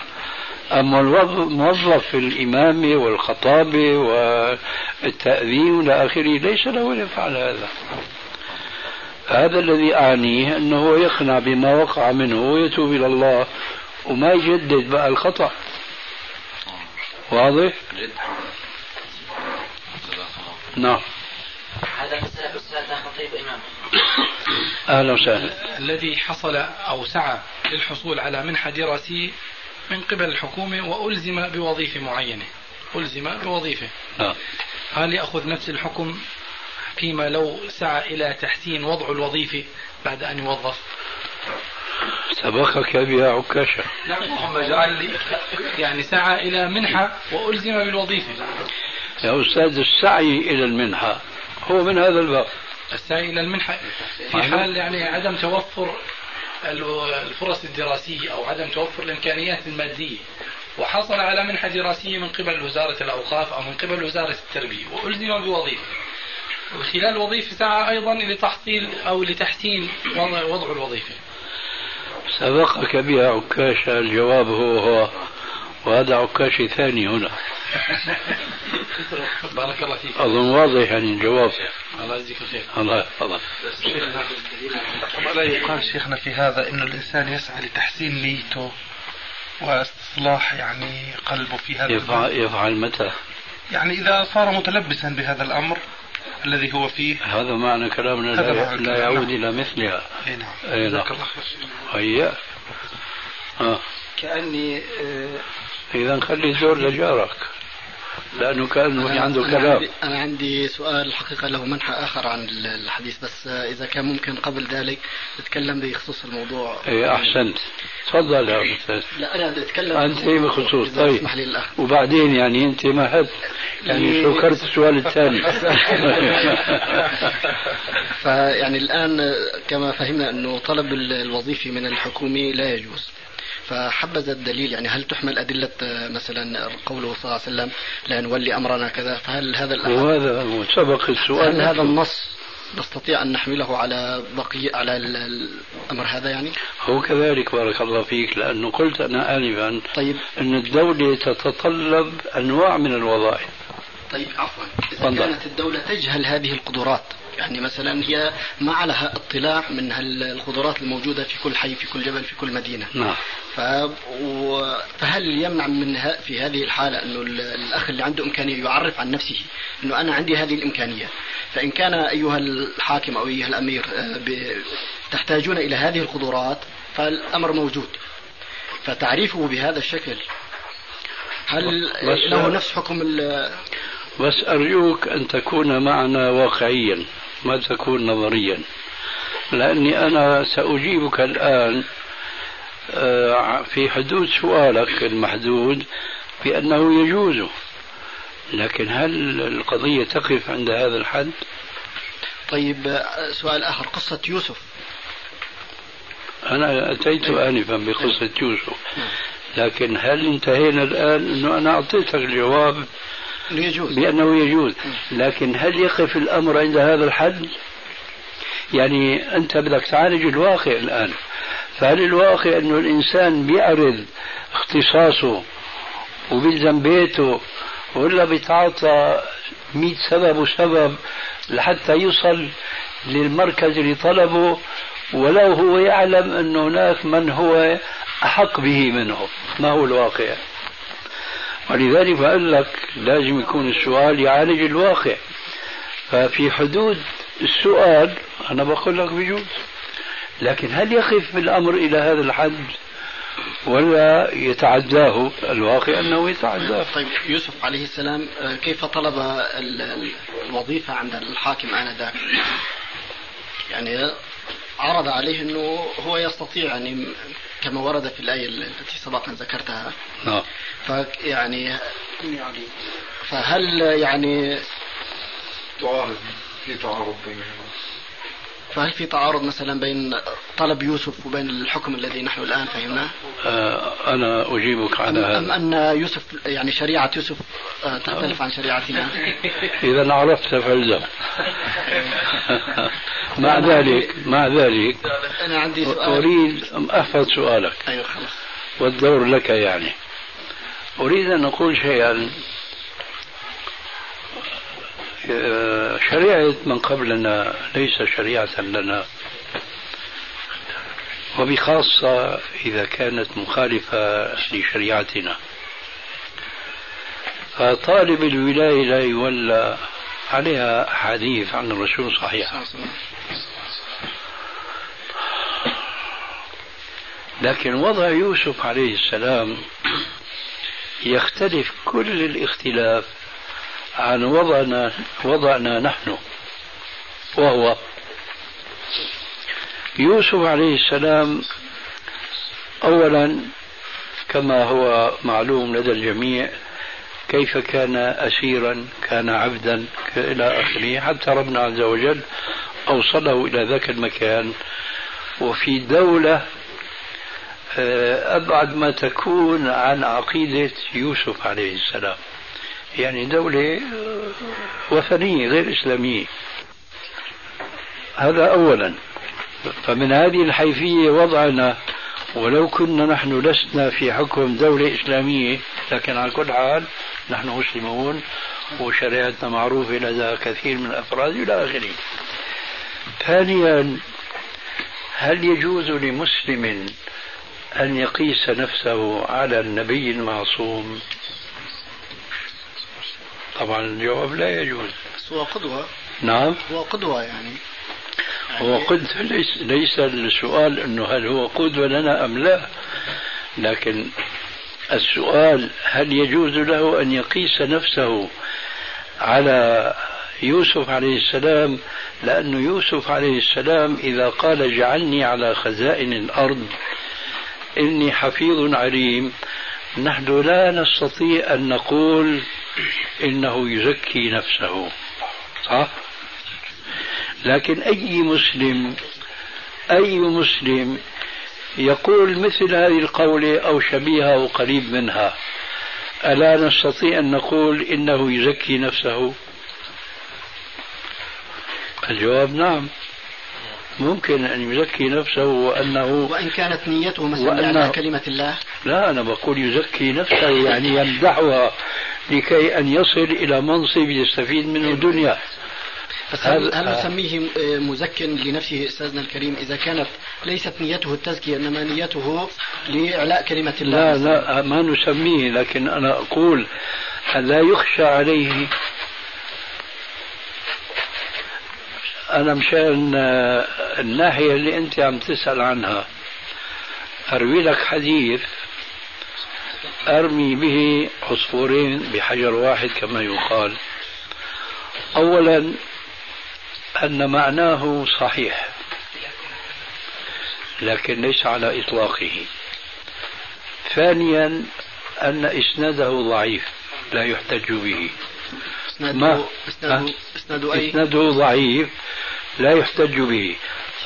أما الموظف في الإمامة والخطابة والتأذين والى آخره ليس له أن يفعل هذا. هذا الذي أعنيه أنه يقنع بما وقع منه ويتوب إلى الله وما يجدد بقى الخطأ. واضح؟ نعم. هذا مسألة أستاذ خطيب إمام. أهلا وسهلا. الذي حصل أو سعى للحصول على منحة دراسية من قبل الحكومة وألزم بوظيفة معينة. ألزم بوظيفة. نعم. هل يأخذ نفس الحكم فيما لو سعى إلى تحسين وضع الوظيفة بعد أن يوظف؟ سبقك بها عكاشة. اللهم اجعل لي يعني سعى إلى منحة وألزم بالوظيفة. يا أستاذ السعي إلى المنحة هو من هذا الباب. السعي إلى المنحة في حال يعني عدم توفر الفرص الدراسية أو عدم توفر الإمكانيات المادية وحصل على منحة دراسية من قبل وزارة الأوقاف أو من قبل وزارة التربية وألزم بوظيفة. وخلال الوظيفة سعى أيضا لتحصيل أو لتحسين وضع الوظيفة. سبقك بها عكاشة الجواب هو هو وهذا عكاشي ثاني هنا. بارك الله فيك. أظن واضح يعني الجواب. الله يجزيك الخير. الله. يحفظك يقال شيخنا في هذا انه الإنسان يسعى لتحسين نيته واستصلاح يعني قلبه في هذا يفعل, يفعل متى؟ يعني إذا صار متلبسا بهذا الأمر الذي هو فيه. هذا معنى كلامنا لا, لا يعود نعم. إلى مثلها. أي نعم. أي نعم. هيا. آه. كأني آه إذا خلي الزور لجارك لأنه كأنه في عنده أنا كلام. عندي أنا عندي سؤال الحقيقة له منحى آخر عن الحديث بس إذا كان ممكن قبل ذلك تتكلم بخصوص الموضوع. إيه أحسنت. تفضل يا أستاذ. لا أنا بدي أتكلم أنت بخصوص؟ طيب. اسمح لي الأخ. وبعدين يعني أنت ما هد يعني شكرت السؤال الثاني. فيعني الآن كما فهمنا أنه طلب الوظيفة من الحكومة لا يجوز. فحبذا الدليل يعني هل تحمل أدلة مثلا قوله صلى الله عليه وسلم لا نولي أمرنا كذا فهل هذا وهذا سبق السؤال. هل هذا النص نستطيع أن نحمله على بقية على الأمر هذا يعني؟ هو كذلك بارك الله فيك لأنه قلت أنا آنفا طيب. أن الدولة تتطلب أنواع من الوظائف. طيب عفوا. إذا كانت الدولة تجهل هذه القدرات يعني مثلا هي ما عليها اطلاع من القدرات الموجودة في كل حي في كل جبل في كل مدينة. نعم. ف... و... فهل يمنع من ه... في هذه الحالة أنه الأخ اللي عنده إمكانية يعرف عن نفسه أنه أنا عندي هذه الإمكانية؟ فإن كان أيها الحاكم أو أيها الأمير آه، ب... تحتاجون إلى هذه القدرات فالأمر موجود. فتعريفه بهذا الشكل هل له نفس حكم ال... بس أرجوك أن تكون معنا واقعيا ما تكون نظريا. لأني أنا سأجيبك الآن آه، في حدود سؤالك المحدود بأنه يجوز. لكن هل القضية تقف عند هذا الحد؟ طيب سؤال آخر قصة يوسف. أنا أتيت آنفا بقصة يوسف. لكن هل انتهينا الآن؟ أنه أنا أعطيتك الجواب يجوز بأنه يجوز. لكن هل يقف الأمر عند هذا الحد؟ يعني أنت بدك تعالج الواقع الآن. فهل الواقع أنه الإنسان بيعرض اختصاصه وبيلزم بيته ولا بيتعاطى مئة سبب وسبب لحتى يوصل للمركز اللي طلبه؟ ولو هو يعلم أن هناك من هو أحق به منه. ما هو الواقع؟ ولذلك بقول لك لازم يكون السؤال يعالج الواقع. ففي حدود السؤال أنا بقول لك بجوز. لكن هل يقف الأمر إلى هذا الحد ولا يتعداه الواقع أنه يتعداه؟ طيب يوسف عليه السلام كيف طلب الوظيفة عند الحاكم آنذاك؟ يعني عرض عليه أنه هو يستطيع يعني كما ورد في الآية التي سبقا ذكرتها. نعم. فيعني فهل يعني تعارض في تعارض بينهما فهل في تعارض مثلا بين طلب يوسف وبين الحكم الذي نحن الآن فهمناه؟ آه أنا أجيبك على هذا أم أن يوسف يعني شريعة يوسف آه، تختلف عن شريعتنا؟ إذا عرفت فالزم مع ذلك مع ذلك أنا عندي سؤال. أريد أن أحفظ سؤالك. أيوه خلاص. والدور لك يعني. أريد أن أقول شيئا شريعة من قبلنا ليس شريعة لنا. وبخاصة إذا كانت مخالفة لشريعتنا. فطالب الولاية لا يولى عليها حديث عن الرسول صحيح. لكن وضع يوسف عليه السلام يختلف كل الاختلاف عن وضعنا وضعنا نحن وهو يوسف عليه السلام اولا كما هو معلوم لدى الجميع كيف كان اسيرا كان عبدا إلى آخره حتى ربنا عز وجل أوصله إلى ذاك المكان. وفي دولة آه، أبعد ما تكون عن عقيدة يوسف عليه السلام. يعني دولة وثنية غير إسلامية. هذا أولا. فمن هذه الحيثية وضعنا ولو كنا نحن لسنا في حكم دولة إسلامية لكن على كل حال نحن مسلمون وشريعتنا معروفة لدى كثير من الأفراد إلى آخره. ثانيا هل يجوز لمسلم أن يقيس نفسه على النبي المعصوم؟ طبعا الجواب لا يجوز. بس هو قدوة. نعم. هو قدوة يعني. هو قدوة ليس, ليس السؤال أنه هل هو قدوة لنا أم لا. لكن السؤال هل يجوز له أن يقيس نفسه على يوسف عليه السلام؟ لأن يوسف عليه السلام إذا قال اجعلني على خزائن الأرض إني حفيظ عليم نحن لا نستطيع أن نقول إنه يزكي نفسه. صح؟ لكن أي مسلم أي مسلم يقول مثل هذه القولة أو شبيهة أو قريب منها ألا نستطيع أن نقول إنه يزكي نفسه؟ الجواب نعم. ممكن أن يزكي نفسه وأنه وإن كانت نيته مثلا كلمة الله؟ لا أنا بقول يزكي نفسه يعني يمدحها. لكي أن يصل إلى منصب يستفيد منه دنيا بس هل, هل نسميه مزك لنفسه أستاذنا الكريم؟ إذا كانت ليست نيته التزكية إنما نيته لإعلاء كلمة الله. لا لا ما نسميه لكن أنا أقول لا يخشى عليه. أنا مشان الناحية اللي أنت عم تسأل عنها أروي لك حديث أرمي به عصفورين بحجر واحد كما يقال أولا أن معناه صحيح لكن ليس على إطلاقه ثانيا أن إسناده ضعيف لا يحتج به ما إسناده, إسناده, أي؟ إسناده ضعيف لا يحتج به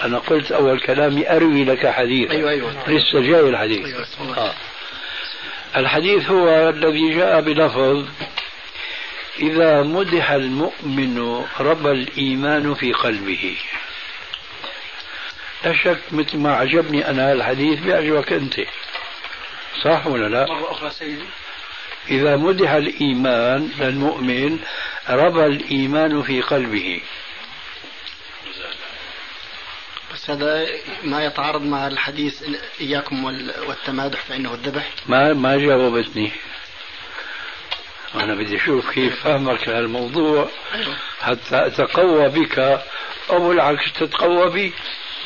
أنا قلت أول كلامي أروي لك حديث أيوة أيوة. لسه جاي الحديث أيوة. آه. الحديث هو الذي جاء بلفظ إذا مدح المؤمن ربى الإيمان في قلبه. لا شك مثل ما عجبني أنا الحديث بيعجبك أنت. صح ولا لا؟ مرة أخرى سيدي. إذا مدح الإيمان للمؤمن ربى الإيمان في قلبه. هذا ما يتعارض مع الحديث إياكم والتمادح فإنه الذبح. ما ما جاوبتني أنا بدي أشوف كيف فهمك لهالموضوع حتى أتقوى بك. أو بالعكس تتقوى بي.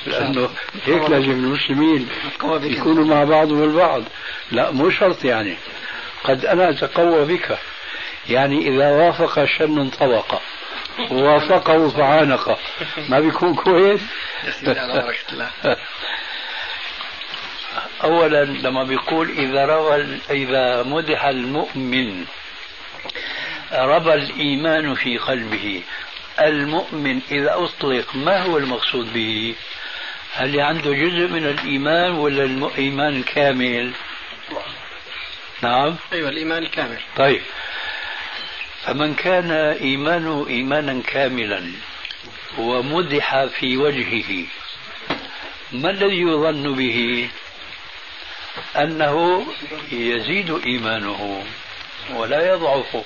لأنه هيك لازم المسلمين يكونوا مع بعضهم البعض لا مو شرط يعني. قد أنا أتقوى بك. يعني إذا وافق شن انطبق وافقه فعانقه ما بيكون كويس؟ اولا لما بيقول إذا روى إذا مدح المؤمن ربى الإيمان في قلبه المؤمن إذا أطلق ما هو المقصود به؟ هل عنده جزء من الإيمان ولا الإيمان كامل؟ نعم. أيوة الإيمان الكامل. طيب. فمن كان إيمانه إيمانا كاملا ومدح في وجهه ما الذي يظن به؟ أنه يزيد إيمانه ولا يضعف.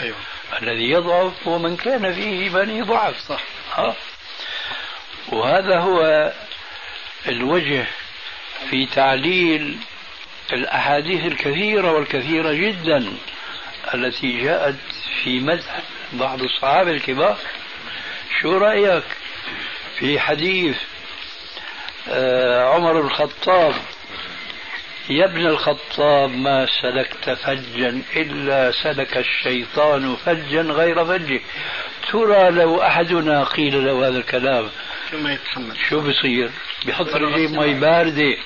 أيوة. الذي يضعف هو من كان فيه إيمانه ضعف. صح. ها؟ وهذا هو الوجه في تعليل الأحاديث الكثيرة والكثيرة جدا. التي جاءت في مدح بعض الصحابة الكبار. شو رأيك في حديث آه، عمر الخطاب؟ يا ابن الخطاب ما سلكت فجا إلا سلك الشيطان فجا غير فجه. ترى لو أحدنا قيل له هذا الكلام شو ما يتحمل؟ شو بصير؟ بيحط رجليه مي باردة.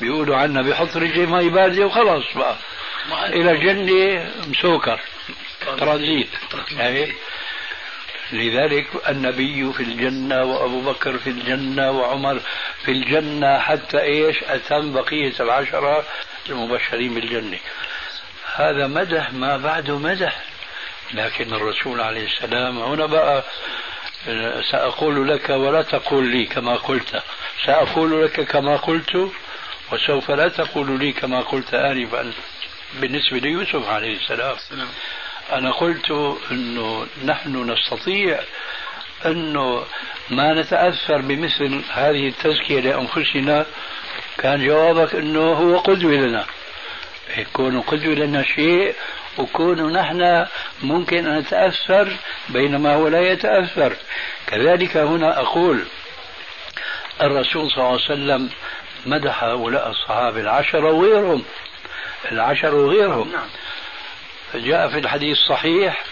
بيقولوا عنا بيحط رجليه مي باردة وخلاص بقى. إلى الجنة مسوكر ترانزيت. يعني لذلك النبي في الجنة وأبو بكر في الجنة وعمر في الجنة حتى إيش؟ أتم بقية العشرة المبشرين بالجنة. هذا مدح ما بعده مدح. لكن الرسول عليه السلام هنا بقى سأقول لك ولا تقول لي كما قلت. سأقول لك كما قلت وسوف لا تقول لي كما قلت آنفا. بالنسبة ليوسف عليه السلام. أنا قلت أنه نحن نستطيع أنه ما نتأثر بمثل هذه التزكية لأنفسنا. كان جوابك أنه هو قدوة لنا. يكون قدوة لنا شيء وكون نحن ممكن أن نتأثر بينما هو لا يتأثر. كذلك هنا أقول الرسول صلى الله عليه وسلم مدح هؤلاء الصحابة العشرة وغيرهم. العشر وغيرهم نعم. جاء في الحديث الصحيح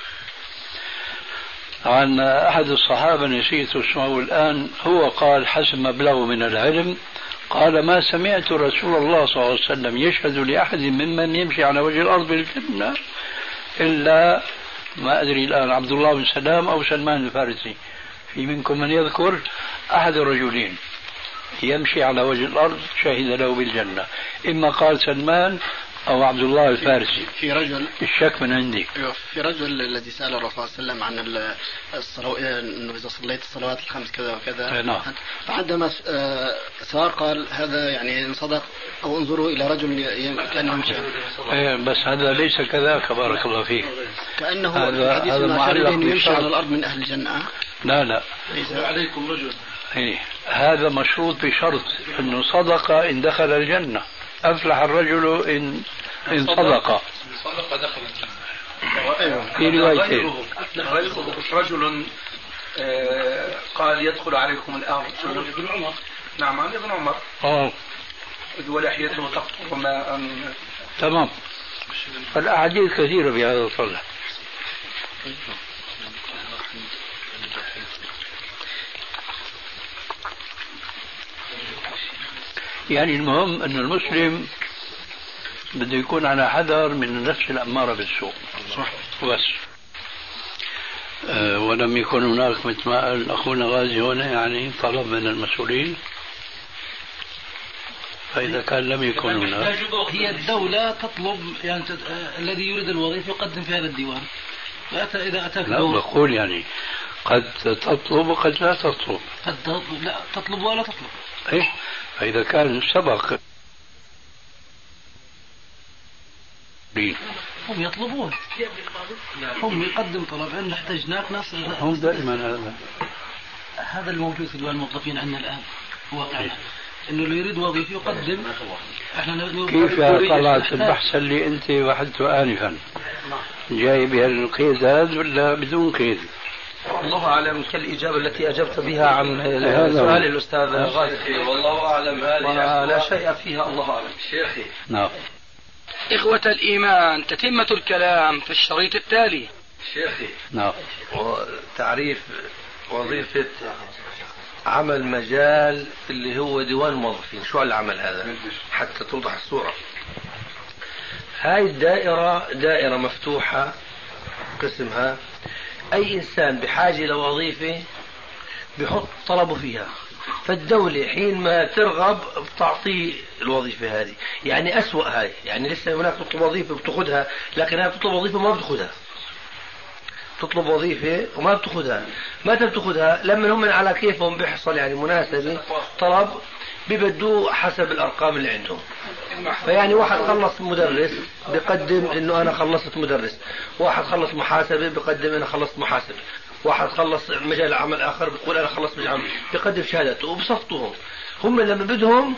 عن أحد الصحابة نسيت اسمه الآن هو قال حسب مبلغه من العلم. قال ما سمعت رسول الله صلى الله عليه وسلم يشهد لأحد ممن يمشي على وجه الأرض بالجنة إلا ما أدري الآن عبد الله بن سلام أو سلمان الفارسي. في منكم من يذكر أحد الرجلين يمشي على وجه الأرض شهد له بالجنة. إما قال سلمان أو عبد الله الفارسي. في رجل الشك من عندي أيوه، في رجل الذي سأل الرسول صلى الله عليه وسلم عن الصلوات أنه إذا صليت الصلوات الخمس كذا وكذا. نعم. فعندما آه، سار قال هذا يعني إن صدق أو انظروا إلى رجل كأنه يمشي إيه بس هذا ليس كذاك بارك الله فيك. كأنه هذا هذا معلق يمشي على الأرض من أهل الجنة. لا لا. ليس عليكم رجل. إيه هذا مشروط بشرط أنه صدق إن دخل الجنة. أفلح الرجل إن إن صدق صدق دخل الجنة. في روايتين. رجل آه، قال يدخل عليكم الآن ابن عمر. نعم عن ابن عمر. آه. ولحيته تقطر ماء. تمام. فالأحاديث كثيرة في هذا الصلح يعني المهم أن المسلم بده يكون على حذر من النفس الأمارة بالسوء. صح. بس. أه ولم يكن هناك مثل ما قال أخونا غازي هنا يعني طلب من المسؤولين. فإذا كان لم يكن هناك. هي الدولة تطلب يعني تت... آه الذي يريد الوظيفة يقدم في هذا الديوان. فأتى إذا أتاك لا بقول يعني قد تطلب وقد لا تطلب. قد تطلب لا تطلب ولا تطلب. إيه؟ فإذا كان سبق هم يطلبون. هم يقدم طلب. عندنا احتجناك ناس؟ هم دائما هذا هذا الموجود في ديوان الموظفين عندنا الآن واقعنا. إنه اللي يريد وظيفة يقدم. إحنا كيف طلعت البحث اللي أنت وحدته انفا؟ جاي بهالقيد هذا ولا بدون قيد؟ الله أعلم كالإجابة التي أجبت بها عن سؤال الأستاذ غازي. والله أعلم هذه لا شيء فيها الله أعلم. شيخي. نعم. إخوة الإيمان تتمة الكلام في الشريط التالي. شيخي نعم. تعريف وظيفة عمل مجال اللي هو ديوان الموظفين شو العمل هذا؟ حتى توضح الصورة. هاي الدائرة دائرة مفتوحة قسمها أي إنسان بحاجة لوظيفة بحط طلبه فيها. فالدولة حين ما ترغب بتعطيه الوظيفة هذه. يعني أسوأ هاي. يعني لسه هناك تطلب وظيفة بتاخذها لكن هاي بتطلب وظيفة ما بتاخذها تطلب وظيفة وما بتاخذها متى بتاخذها لما هم على كيفهم بيحصل يعني مناسبة طلب ببدوه حسب الأرقام اللي عندهم. فيعني واحد خلص مدرس بقدم إنه أنا خلصت مدرس. واحد خلص محاسبة بقدم أنا خلصت محاسبة. واحد خلص مجال عمل آخر بيقول أنا خلصت مجال عمل. بقدم شهادته وبصفطهم. هم لما بدهم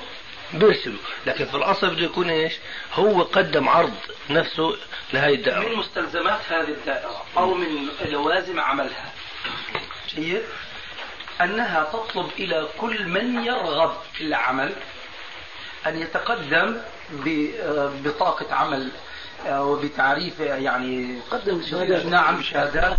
بيرسلوا. لكن في الأصل بده يكون إيش؟ هو قدم عرض نفسه لهي الدائرة. من مستلزمات هذه الدائرة أو من لوازم عملها؟ جيد أنها تطلب إلى كل من يرغب في العمل أن يتقدم ببطاقة عمل وبتعريف يعني قدم شهادات نعم شهادات.